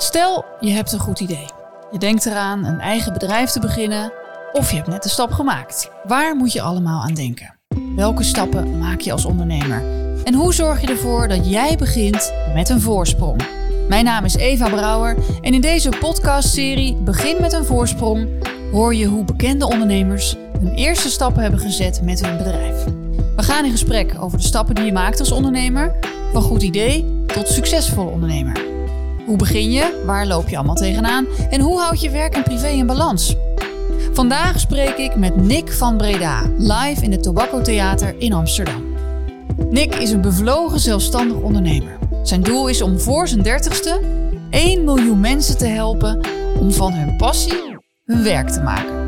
Stel, je hebt een goed idee. Je denkt eraan een eigen bedrijf te beginnen of je hebt net de stap gemaakt. Waar moet je allemaal aan denken? Welke stappen maak je als ondernemer? En hoe zorg je ervoor dat jij begint met een voorsprong? Mijn naam is Eva Brouwer en in deze podcastserie Begin met een voorsprong hoor je hoe bekende ondernemers hun eerste stappen hebben gezet met hun bedrijf. We gaan in gesprek over de stappen die je maakt als ondernemer, van goed idee tot succesvolle ondernemer. Hoe begin je? Waar loop je allemaal tegenaan? En hoe houd je werk en privé in balans? Vandaag spreek ik met Nick van Breda, live in het Tobacco Theater in Amsterdam. Nick is een bevlogen zelfstandig ondernemer. Zijn doel is om voor zijn dertigste 1 miljoen mensen te helpen om van hun passie hun werk te maken.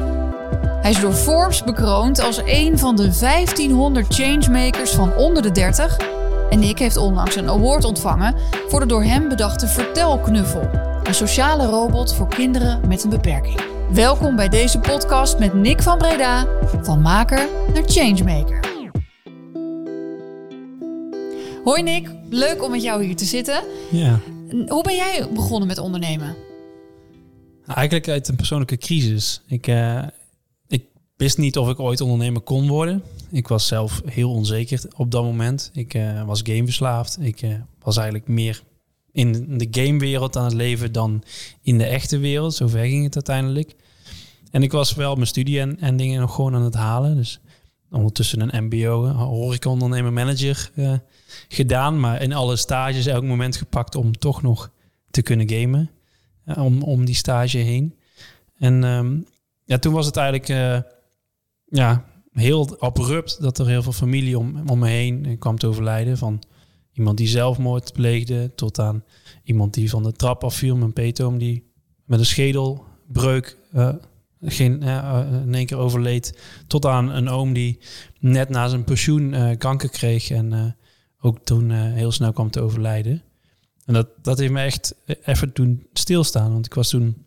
Hij is door Forbes bekroond als een van de 1500 changemakers van onder de 30 en Nick heeft onlangs een award ontvangen voor de door hem bedachte Vertelknuffel. Een sociale robot voor kinderen met een beperking. Welkom bij deze podcast met Nick van Breda, van maker naar changemaker. Hoi Nick, leuk om met jou hier te zitten. Ja. Hoe ben jij begonnen met ondernemen? Eigenlijk uit een persoonlijke crisis. Ik, uh, ik wist niet of ik ooit ondernemer kon worden. Ik was zelf heel onzeker op dat moment. Ik uh, was gameverslaafd. Ik uh, was eigenlijk meer in de gamewereld aan het leven dan in de echte wereld. Zover ging het uiteindelijk. En ik was wel mijn studie en, en dingen nog gewoon aan het halen. Dus ondertussen een mbo, horeca-ondernemer, manager uh, gedaan. Maar in alle stages elk moment gepakt om toch nog te kunnen gamen. om, om die stage heen. En um, ja, toen was het eigenlijk... ja, heel abrupt dat er heel veel familie om, om me heen kwam te overlijden. Van iemand die zelfmoord pleegde tot aan iemand die van de trap afviel. Mijn peetoom die met een schedelbreuk uh, geen, uh, in één keer overleed. Tot aan een oom die net na zijn pensioen kanker kreeg en ook toen heel snel kwam te overlijden. En dat, dat heeft me echt even toen stilstaan. Want ik was toen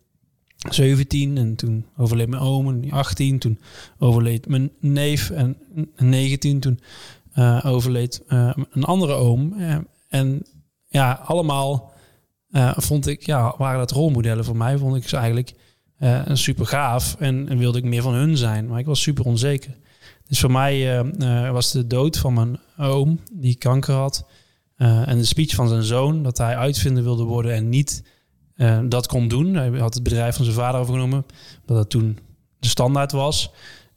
17 en toen overleed mijn oom en 18. Toen overleed mijn neef en 19. Toen uh, overleed uh, een andere oom. Uh, en ja, allemaal vond ik, ja, waren dat rolmodellen voor mij. Vond ik ze eigenlijk super gaaf en, en, wilde ik meer van hun zijn. Maar ik was super onzeker. Dus voor mij was de dood van mijn oom, die kanker had, en de speech van zijn zoon, dat hij uitvinder wilde worden en niet uh, dat kon doen. Hij had het bedrijf van zijn vader overgenomen, dat dat toen de standaard was.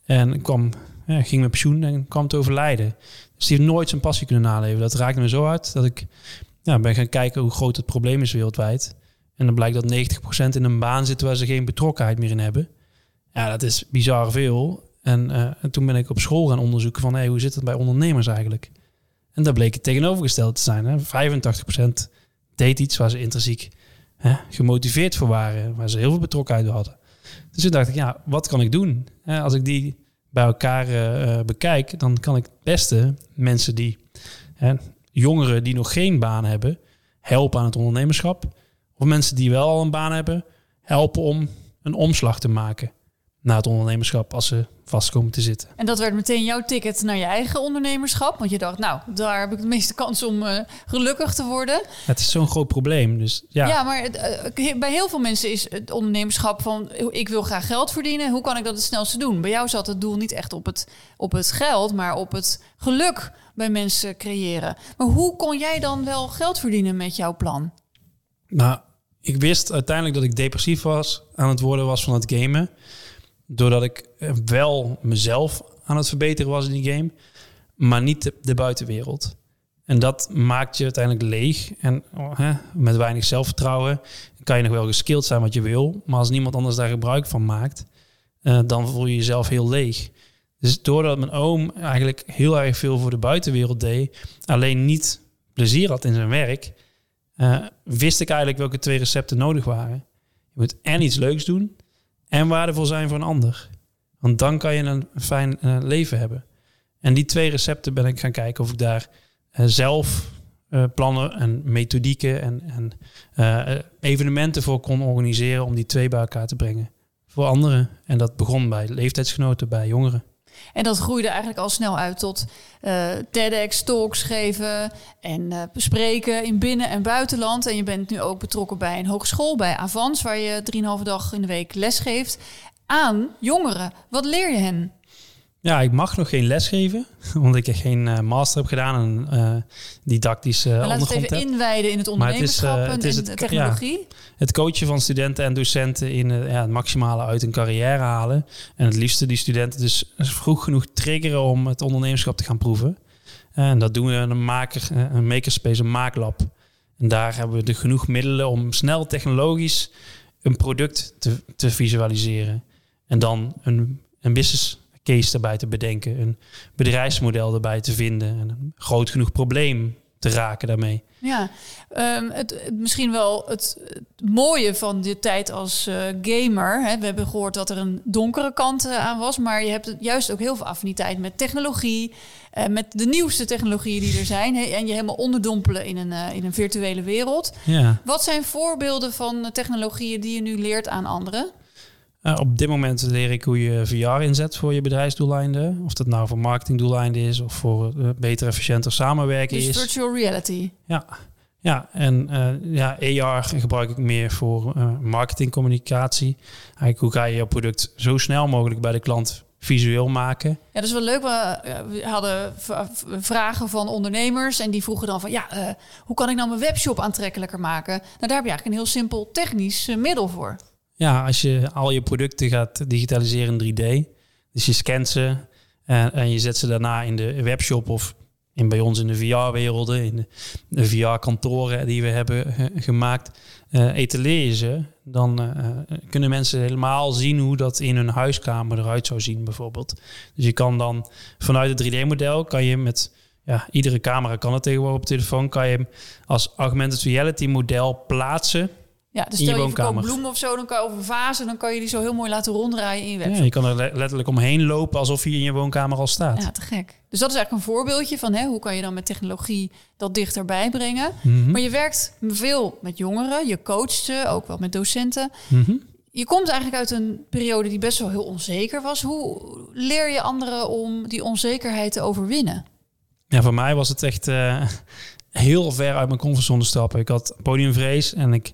En kwam, ging met pensioen en kwam te overlijden. Dus die heeft nooit zijn passie kunnen naleven. Dat raakte me zo hard dat ik ja, ben gaan kijken hoe groot het probleem is wereldwijd. En dan blijkt dat 90% in een baan zit waar ze geen betrokkenheid meer in hebben. Ja, dat is bizar veel. En, uh, en toen ben ik op school gaan onderzoeken van hey, hoe zit het bij ondernemers eigenlijk? En daar bleek het tegenovergesteld te zijn. Hè? 85% deed iets waar ze intrinsiek hè, gemotiveerd voor waren, waar ze heel veel betrokkenheid hadden. Dus toen dacht ik, ja, wat kan ik doen? Als ik die bij elkaar uh, bekijk, dan kan ik het beste mensen die, hè, jongeren die nog geen baan hebben, helpen aan het ondernemerschap. Of mensen die wel al een baan hebben, helpen om een omslag te maken naar het ondernemerschap als ze vast komen te zitten. En dat werd meteen jouw ticket naar je eigen ondernemerschap? Want je dacht, nou, daar heb ik de meeste kans om uh, gelukkig te worden. Het is zo'n groot probleem, dus ja. Ja, maar uh, bij heel veel mensen is het ondernemerschap van... ik wil graag geld verdienen, hoe kan ik dat het snelste doen? Bij jou zat het doel niet echt op het, op het geld, maar op het geluk bij mensen creëren. Maar hoe kon jij dan wel geld verdienen met jouw plan? Nou, ik wist uiteindelijk dat ik depressief was, aan het worden was van het gamen doordat ik wel mezelf aan het verbeteren was in die game, maar niet de, buitenwereld. En dat maakt je uiteindelijk leeg. En oh, hè, met weinig zelfvertrouwen kan je nog wel geskilled zijn wat je wil. Maar als niemand anders daar gebruik van maakt, uh, dan voel je jezelf heel leeg. Dus doordat mijn oom eigenlijk heel erg veel voor de buitenwereld deed, alleen niet plezier had in zijn werk, uh, wist ik eigenlijk welke twee recepten nodig waren. Je moet en iets leuks doen en waardevol zijn voor een ander. Want dan kan je een fijn uh, leven hebben. En die twee recepten ben ik gaan kijken of ik daar uh, zelf uh, plannen en methodieken en, en evenementen voor kon organiseren om die twee bij elkaar te brengen voor anderen. En dat begon bij leeftijdsgenoten, bij jongeren. En dat groeide eigenlijk al snel uit tot uh, TEDx-talks geven en bespreken in binnen- en buitenland. En je bent nu ook betrokken bij een hogeschool, bij Avans, waar je drieënhalve dag in de week les geeft aan jongeren. Wat leer je hen? Ja, ik mag nog geen les geven, omdat ik geen uh, master heb gedaan en uh, didactische uh, Laten we het even inwijden in het ondernemerschap het is, en de technologie. Ja, het coachen van studenten en docenten in ja, het maximale uit een carrière halen. En het liefste die studenten dus vroeg genoeg triggeren om het ondernemerschap te gaan proeven. En dat doen we in een, maker, een makerspace, een maaklab. En daar hebben we de genoeg middelen om snel technologisch een product te, te visualiseren. En dan een, een business case erbij te bedenken, een bedrijfsmodel erbij te vinden en een groot genoeg probleem te raken daarmee. Ja, um, het, misschien wel het, mooie van de tijd als uh, gamer. Hè, we hebben gehoord dat er een donkere kant uh, aan was, maar je hebt juist ook heel veel affiniteit met technologie, uh, met de nieuwste technologieën die er zijn, hè, en je helemaal onderdompelen in een, in een virtuele wereld. Ja. Wat zijn voorbeelden van technologieën die je nu leert aan anderen? Uh, op dit moment leer ik hoe je VR inzet voor je bedrijfsdoeleinden. Of dat nou voor marketingdoeleinden is of voor uh, beter, efficiënter samenwerken dus is. virtual reality. Ja, ja en uh, ja, AR gebruik ik meer voor marketingcommunicatie. Eigenlijk hoe ga je je product zo snel mogelijk bij de klant visueel maken. Ja, dat is wel leuk. We hadden vragen van ondernemers en die vroegen dan van ja, uh, hoe kan ik nou mijn webshop aantrekkelijker maken? Nou, daar heb je eigenlijk een heel simpel technisch middel voor. Ja, als je al je producten gaat digitaliseren in 3D, dus je scant ze en, en je zet ze daarna in de webshop of in bij ons in de VR-werelden, in de, VR-kantoren die we hebben gemaakt, uh, etaleer je ze, dan uh, kunnen mensen helemaal zien hoe dat in hun huiskamer eruit zou zien, bijvoorbeeld. Dus je kan dan vanuit het 3D-model kan je met ja, iedere camera kan het tegenwoordig op telefoon, kan je hem als augmented reality model plaatsen ja, dus stel je, je bloemen of zo, dan kan je over vazen, dan kan je die zo heel mooi laten ronddraaien in je webshop. Ja, je kan er letterlijk omheen lopen alsof je in je woonkamer al staat. Ja, te gek. Dus dat is eigenlijk een voorbeeldje van hè, hoe kan je dan met technologie dat dichterbij brengen. Mm -hmm. Maar je werkt veel met jongeren, je coacht ze, ook wel met docenten. Mm -hmm. Je komt eigenlijk uit een periode die best wel heel onzeker was. Hoe leer je anderen om die onzekerheid te overwinnen? Ja, voor mij was het echt uh, heel ver uit mijn comfortzone stappen. Ik had podiumvrees en ik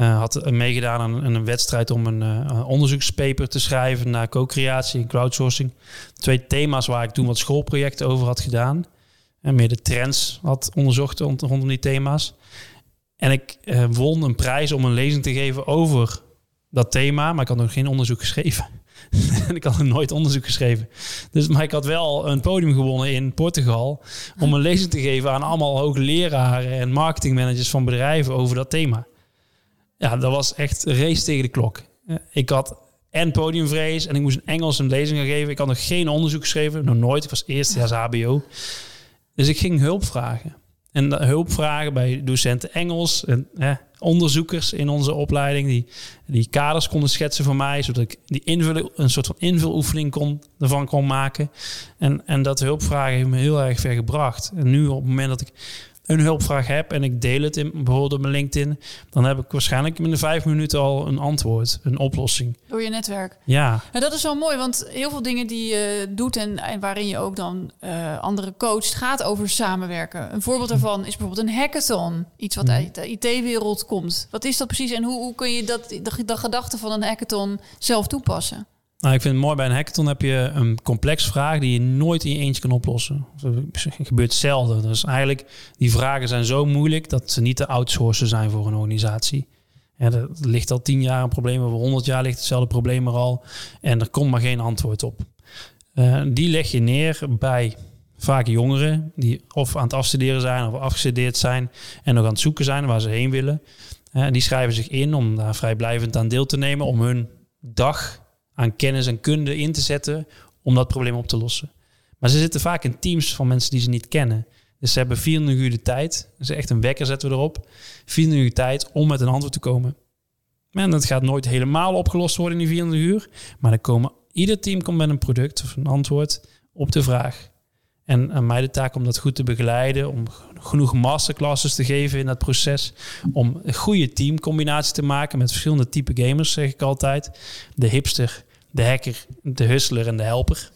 uh, had meegedaan aan, een wedstrijd om een uh, onderzoekspaper te schrijven naar co-creatie en crowdsourcing. Twee thema's waar ik toen wat schoolprojecten over had gedaan. En meer de trends had onderzocht rondom die thema's. En ik won een prijs om een lezing te geven over dat thema, maar ik had nog geen onderzoek geschreven. en ik had nog nooit onderzoek geschreven. Dus, maar ik had wel een podium gewonnen in Portugal om een lezing te geven aan allemaal hoogleraren en marketingmanagers van bedrijven over dat thema. Ja, dat was echt een race tegen de klok. Ik had en podiumvrees en ik moest in Engels een lezing geven. Ik had nog geen onderzoek geschreven, nog nooit. Ik was eerstejaars HBO. Dus ik ging hulp vragen. En hulp vragen bij docenten Engels en onderzoekers in onze opleiding die, die kaders konden schetsen voor mij, zodat ik die invullen, een soort van invuloefening kon, ervan kon maken. En, en dat hulpvragen heeft me heel erg ver gebracht. En nu op het moment dat ik een hulpvraag heb en ik deel het in bijvoorbeeld op mijn LinkedIn, dan heb ik waarschijnlijk in de vijf minuten al een antwoord, een oplossing. Door je netwerk. Ja. En dat is wel mooi, want heel veel dingen die je doet en, en waarin je ook dan uh, andere coacht, gaat over samenwerken. Een voorbeeld daarvan is bijvoorbeeld een hackathon. Iets wat uit de IT-wereld komt. Wat is dat precies en hoe, hoe kun je dat, de, de gedachte van een hackathon zelf toepassen? Nou, ik vind het mooi bij een hackathon heb je een complex vraag die je nooit in je eentje kan oplossen. Dat gebeurt zelden. Dus eigenlijk, die vragen zijn zo moeilijk dat ze niet te outsourcen zijn voor een organisatie. Ja, er ligt al tien jaar een probleem, over honderd jaar ligt hetzelfde probleem er al. En er komt maar geen antwoord op. Uh, die leg je neer bij vaak jongeren die of aan het afstuderen zijn of afgestudeerd zijn en nog aan het zoeken zijn waar ze heen willen. Uh, die schrijven zich in om daar vrijblijvend aan deel te nemen om hun dag aan kennis en kunde in te zetten om dat probleem op te lossen. Maar ze zitten vaak in teams van mensen die ze niet kennen. Dus ze hebben 24 uur de tijd. Dus echt een wekker zetten we erop. 24 uur tijd om met een antwoord te komen. En dat gaat nooit helemaal opgelost worden in die 24 uur. Maar dan komen, ieder team komt met een product of een antwoord op de vraag. En aan mij de taak om dat goed te begeleiden, om genoeg masterclasses te geven in dat proces, om een goede teamcombinatie te maken met verschillende type gamers, zeg ik altijd. De hipster, de hacker, de hustler en de helper.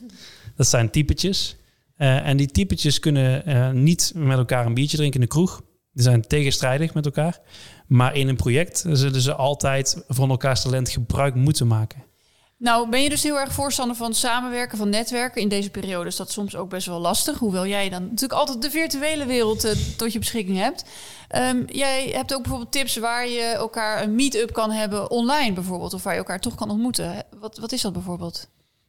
Dat zijn typetjes. Eh, en die typetjes kunnen eh, niet met elkaar een biertje drinken in de kroeg. Die zijn tegenstrijdig met elkaar. Maar in een project zullen ze altijd van elkaars talent gebruik moeten maken. Nou, ben je dus heel erg voorstander van samenwerken, van netwerken. In deze periode is dat soms ook best wel lastig. Hoewel jij dan natuurlijk altijd de virtuele wereld uh, tot je beschikking hebt. Um, jij hebt ook bijvoorbeeld tips waar je elkaar een meet-up kan hebben online bijvoorbeeld. Of waar je elkaar toch kan ontmoeten. Wat, wat is dat bijvoorbeeld?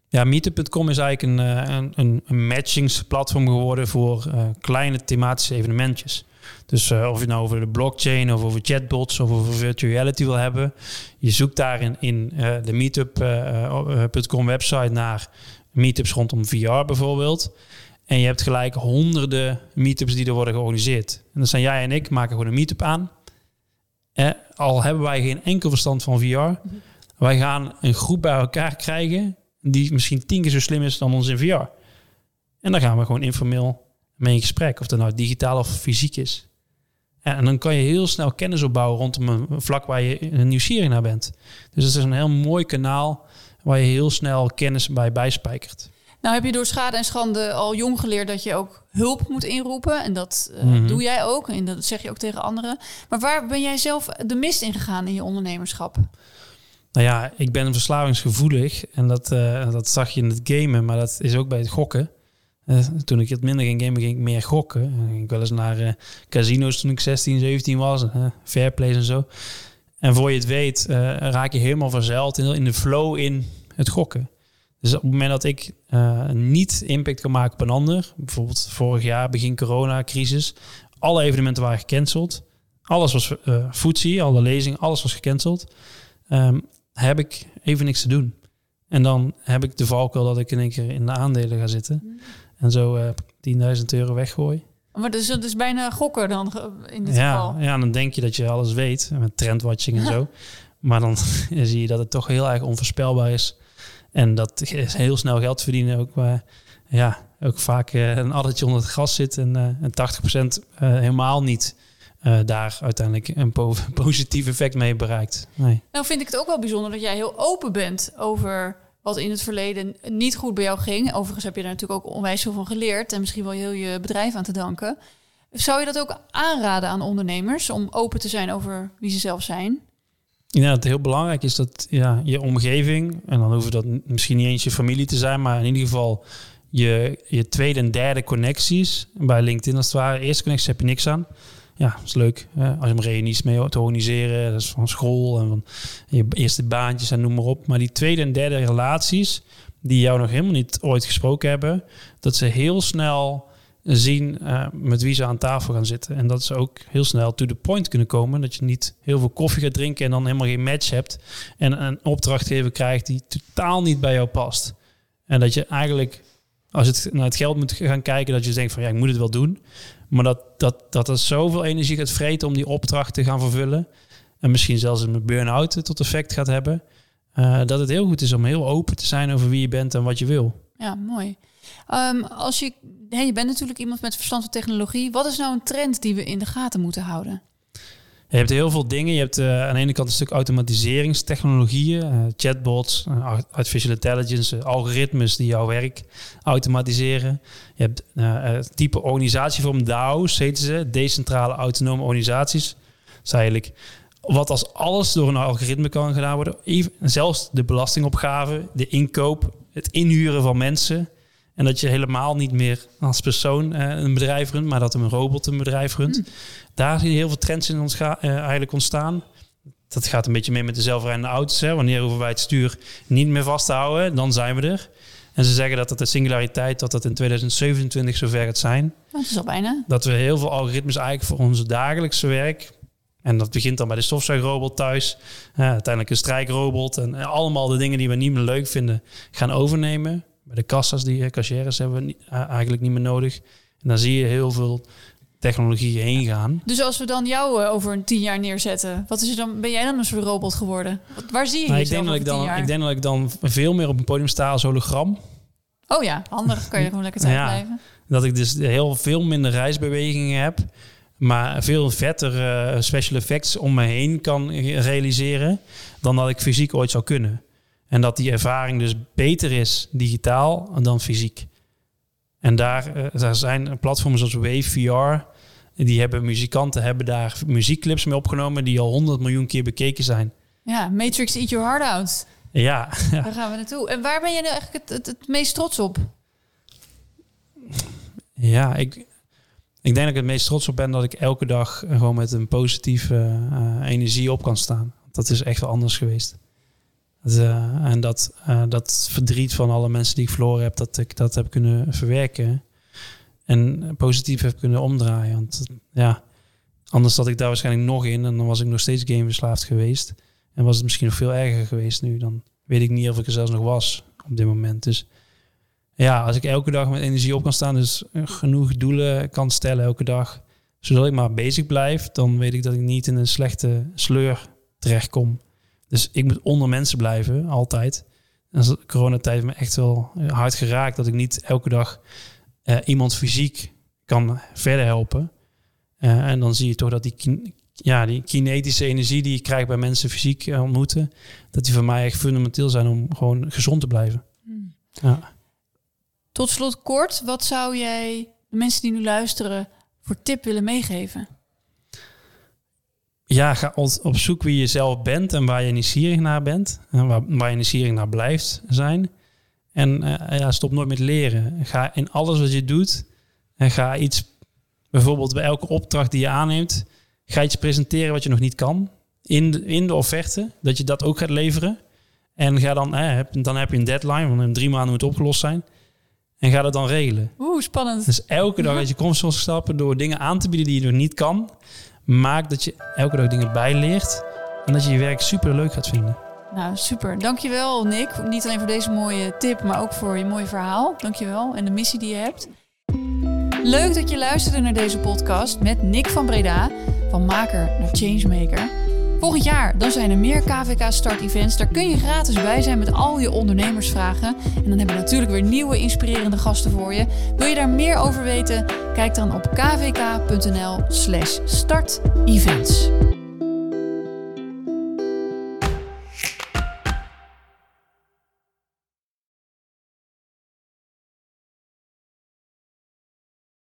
Ja, Meetup.com is eigenlijk een, een, een, een matchingsplatform geworden voor uh, kleine thematische evenementjes. Dus uh, of je nou over de blockchain of over chatbots of over virtual reality wil hebben. Je zoekt daarin in uh, de meetup.com website naar meetups rondom VR bijvoorbeeld. En je hebt gelijk honderden meetups die er worden georganiseerd. En dan zijn jij en ik maken gewoon een meetup aan. Eh, al hebben wij geen enkel verstand van VR. Wij gaan een groep bij elkaar krijgen die misschien tien keer zo slim is dan ons in VR. En dan gaan we gewoon informeel mee in gesprek, of dat nou digitaal of fysiek is. En dan kan je heel snel kennis opbouwen rondom een vlak waar je nieuwsgierig naar bent. Dus het is een heel mooi kanaal waar je heel snel kennis bij bijspijkert. Nou heb je door schade en schande al jong geleerd dat je ook hulp moet inroepen. En dat uh, mm -hmm. doe jij ook. En dat zeg je ook tegen anderen. Maar waar ben jij zelf de mist in gegaan in je ondernemerschap? Nou ja, ik ben verslavingsgevoelig. En dat, uh, dat zag je in het gamen, maar dat is ook bij het gokken. Uh, toen ik het minder ging gamen, ging ik meer gokken. Ik ging wel eens naar uh, casino's toen ik 16, 17 was. Uh, fairplays en zo. En voor je het weet, raak je helemaal verzeild in, in de flow in het gokken. Dus op het moment dat ik niet impact kan maken op een ander, bijvoorbeeld vorig jaar, begin corona-crisis, alle evenementen waren gecanceld. Alles was uh, alle lezingen, alles was gecanceld. Um, heb ik even niks te doen. En dan heb ik de valkuil dat ik in één keer in de aandelen ga zitten. Mm. En zo uh, 10.000 euro weggooi. Maar dus, dat is bijna gokken dan in dit ja, geval. Ja, dan denk je dat je alles weet met trendwatching en zo. Maar dan zie je dat het toch heel erg onvoorspelbaar is. En dat is heel snel geld verdienen ook. Uh, ja, ook vaak uh, een addertje onder het gras zit en, uh, en 80% helemaal niet uh, daar uiteindelijk een po positief effect mee bereikt. Nee. Nou vind ik het ook wel bijzonder dat jij heel open bent over wat in het verleden niet goed bij jou ging. Overigens heb je daar natuurlijk ook onwijs veel van geleerd en misschien wel heel je bedrijf aan te danken. Zou je dat ook aanraden aan ondernemers om open te zijn over wie ze zelf zijn? Ja, het heel belangrijk is dat ja, je omgeving, en dan hoeft dat misschien niet eens je familie te zijn, maar in ieder geval je, je tweede en derde connecties. Bij LinkedIn als het ware, eerste connecties heb je niks aan ja, is leuk. Hè? Als je hem reunies mee te organiseren, dat is van school en van je eerste baantjes en noem maar op. Maar die tweede en derde relaties, die jou nog helemaal niet ooit gesproken hebben, dat ze heel snel zien uh, met wie ze aan tafel gaan zitten. En dat ze ook heel snel to the point kunnen komen. Dat je niet heel veel koffie gaat drinken en dan helemaal geen match hebt. En een opdrachtgever krijgt die totaal niet bij jou past. En dat je eigenlijk, als het naar het geld moet gaan kijken, dat je denkt van ja, ik moet het wel doen. Maar dat, dat, dat er zoveel energie gaat vreten om die opdracht te gaan vervullen. En misschien zelfs een burn-out tot effect gaat hebben. Uh, dat het heel goed is om heel open te zijn over wie je bent en wat je wil. Ja, mooi. Um, als je, hey, je bent natuurlijk iemand met verstand van technologie. Wat is nou een trend die we in de gaten moeten houden? Je hebt heel veel dingen. Je hebt uh, aan de ene kant een stuk automatiseringstechnologieën, uh, chatbots, uh, artificial intelligence, algoritmes die jouw werk automatiseren. Je hebt het type organisatievorm DAO's, heten ze, decentrale autonome organisaties. Dat eigenlijk wat als alles door een algoritme kan gedaan worden. Zelfs de belastingopgave, de inkoop, het inhuren van mensen. En dat je helemaal niet meer als persoon uh, een bedrijf runt, maar dat een robot een bedrijf runt. Mm. Daar zie je heel veel trends in ons uh, eigenlijk ontstaan. Dat gaat een beetje mee met de zelfrijdende auto's. Hè. Wanneer hoeven wij het stuur niet meer vast te houden, dan zijn we er. En ze zeggen dat het de singulariteit, dat dat in 2027 zover gaat zijn. Dat is al bijna. Dat we heel veel algoritmes eigenlijk voor onze dagelijkse werk... En dat begint dan bij de stofzuigrobot thuis. Uh, uiteindelijk een strijkrobot. En allemaal de dingen die we niet meer leuk vinden gaan overnemen. Bij de kassa's, die cashiers hebben we niet, eigenlijk niet meer nodig. En dan zie je heel veel technologie heen gaan. Dus als we dan jou uh, over een tien jaar neerzetten, wat is er dan? Ben jij dan een soort robot geworden? Waar zie je nou, ik denk dat ik dan, Ik denk dat ik dan veel meer op een podium sta als hologram. Oh ja, handig. Kan je gewoon lekker tijd ja, blijven. Dat ik dus heel veel minder reisbewegingen heb, maar veel vetter uh, special effects om me heen kan realiseren dan dat ik fysiek ooit zou kunnen. En dat die ervaring dus beter is digitaal dan fysiek. En daar, uh, daar zijn platforms als Wave VR. Die hebben muzikanten hebben daar muziekclips mee opgenomen die al 100 miljoen keer bekeken zijn. Ja, Matrix Eat Your Heart Out. Ja. Daar gaan we naartoe. En waar ben je nu eigenlijk het, het, het meest trots op? Ja, ik, ik denk dat ik het meest trots op ben dat ik elke dag gewoon met een positieve uh, energie op kan staan. Dat is echt wel anders geweest. En dat, uh, dat verdriet van alle mensen die ik verloren heb, dat ik dat heb kunnen verwerken. En positief heb kunnen omdraaien. Want ja, anders zat ik daar waarschijnlijk nog in en dan was ik nog steeds gameverslaafd geweest. En was het misschien nog veel erger geweest nu. Dan weet ik niet of ik er zelfs nog was op dit moment. Dus ja, als ik elke dag met energie op kan staan, dus genoeg doelen kan stellen elke dag, zodat ik maar bezig blijf, dan weet ik dat ik niet in een slechte sleur terechtkom. Dus ik moet onder mensen blijven, altijd. En de coronatijd heeft me echt wel hard geraakt dat ik niet elke dag uh, iemand fysiek kan verder helpen. Uh, en dan zie je toch dat die, ja, die kinetische energie die je krijgt bij mensen fysiek uh, ontmoeten, dat die voor mij echt fundamenteel zijn om gewoon gezond te blijven. Hmm. Ja. Tot slot kort, wat zou jij de mensen die nu luisteren voor tip willen meegeven? Ja, ga op zoek wie je zelf bent en waar je nieuwsgierig naar bent. En waar, waar je nieuwsgierig naar blijft zijn. En uh, ja, stop nooit met leren. Ga in alles wat je doet en ga iets, bijvoorbeeld bij elke opdracht die je aanneemt, ga iets presenteren wat je nog niet kan in de, in de offerte, dat je dat ook gaat leveren. En ga dan, eh, heb, dan heb je een deadline, want in drie maanden moet het opgelost zijn. En ga dat dan regelen. Oeh, spannend. Dus elke dag als je comfortzone stappen door dingen aan te bieden die je nog niet kan, maak dat je elke dag dingen bijleert en dat je je werk super leuk gaat vinden. Nou, super. Dankjewel Nick. Niet alleen voor deze mooie tip, maar ook voor je mooie verhaal. Dankjewel. En de missie die je hebt. Leuk dat je luisterde naar deze podcast met Nick van Breda, van maker naar changemaker. Volgend jaar dan zijn er meer KVK Start Events. Daar kun je gratis bij zijn met al je ondernemersvragen. En dan hebben we natuurlijk weer nieuwe inspirerende gasten voor je. Wil je daar meer over weten? Kijk dan op kvk.nl/slash startevents.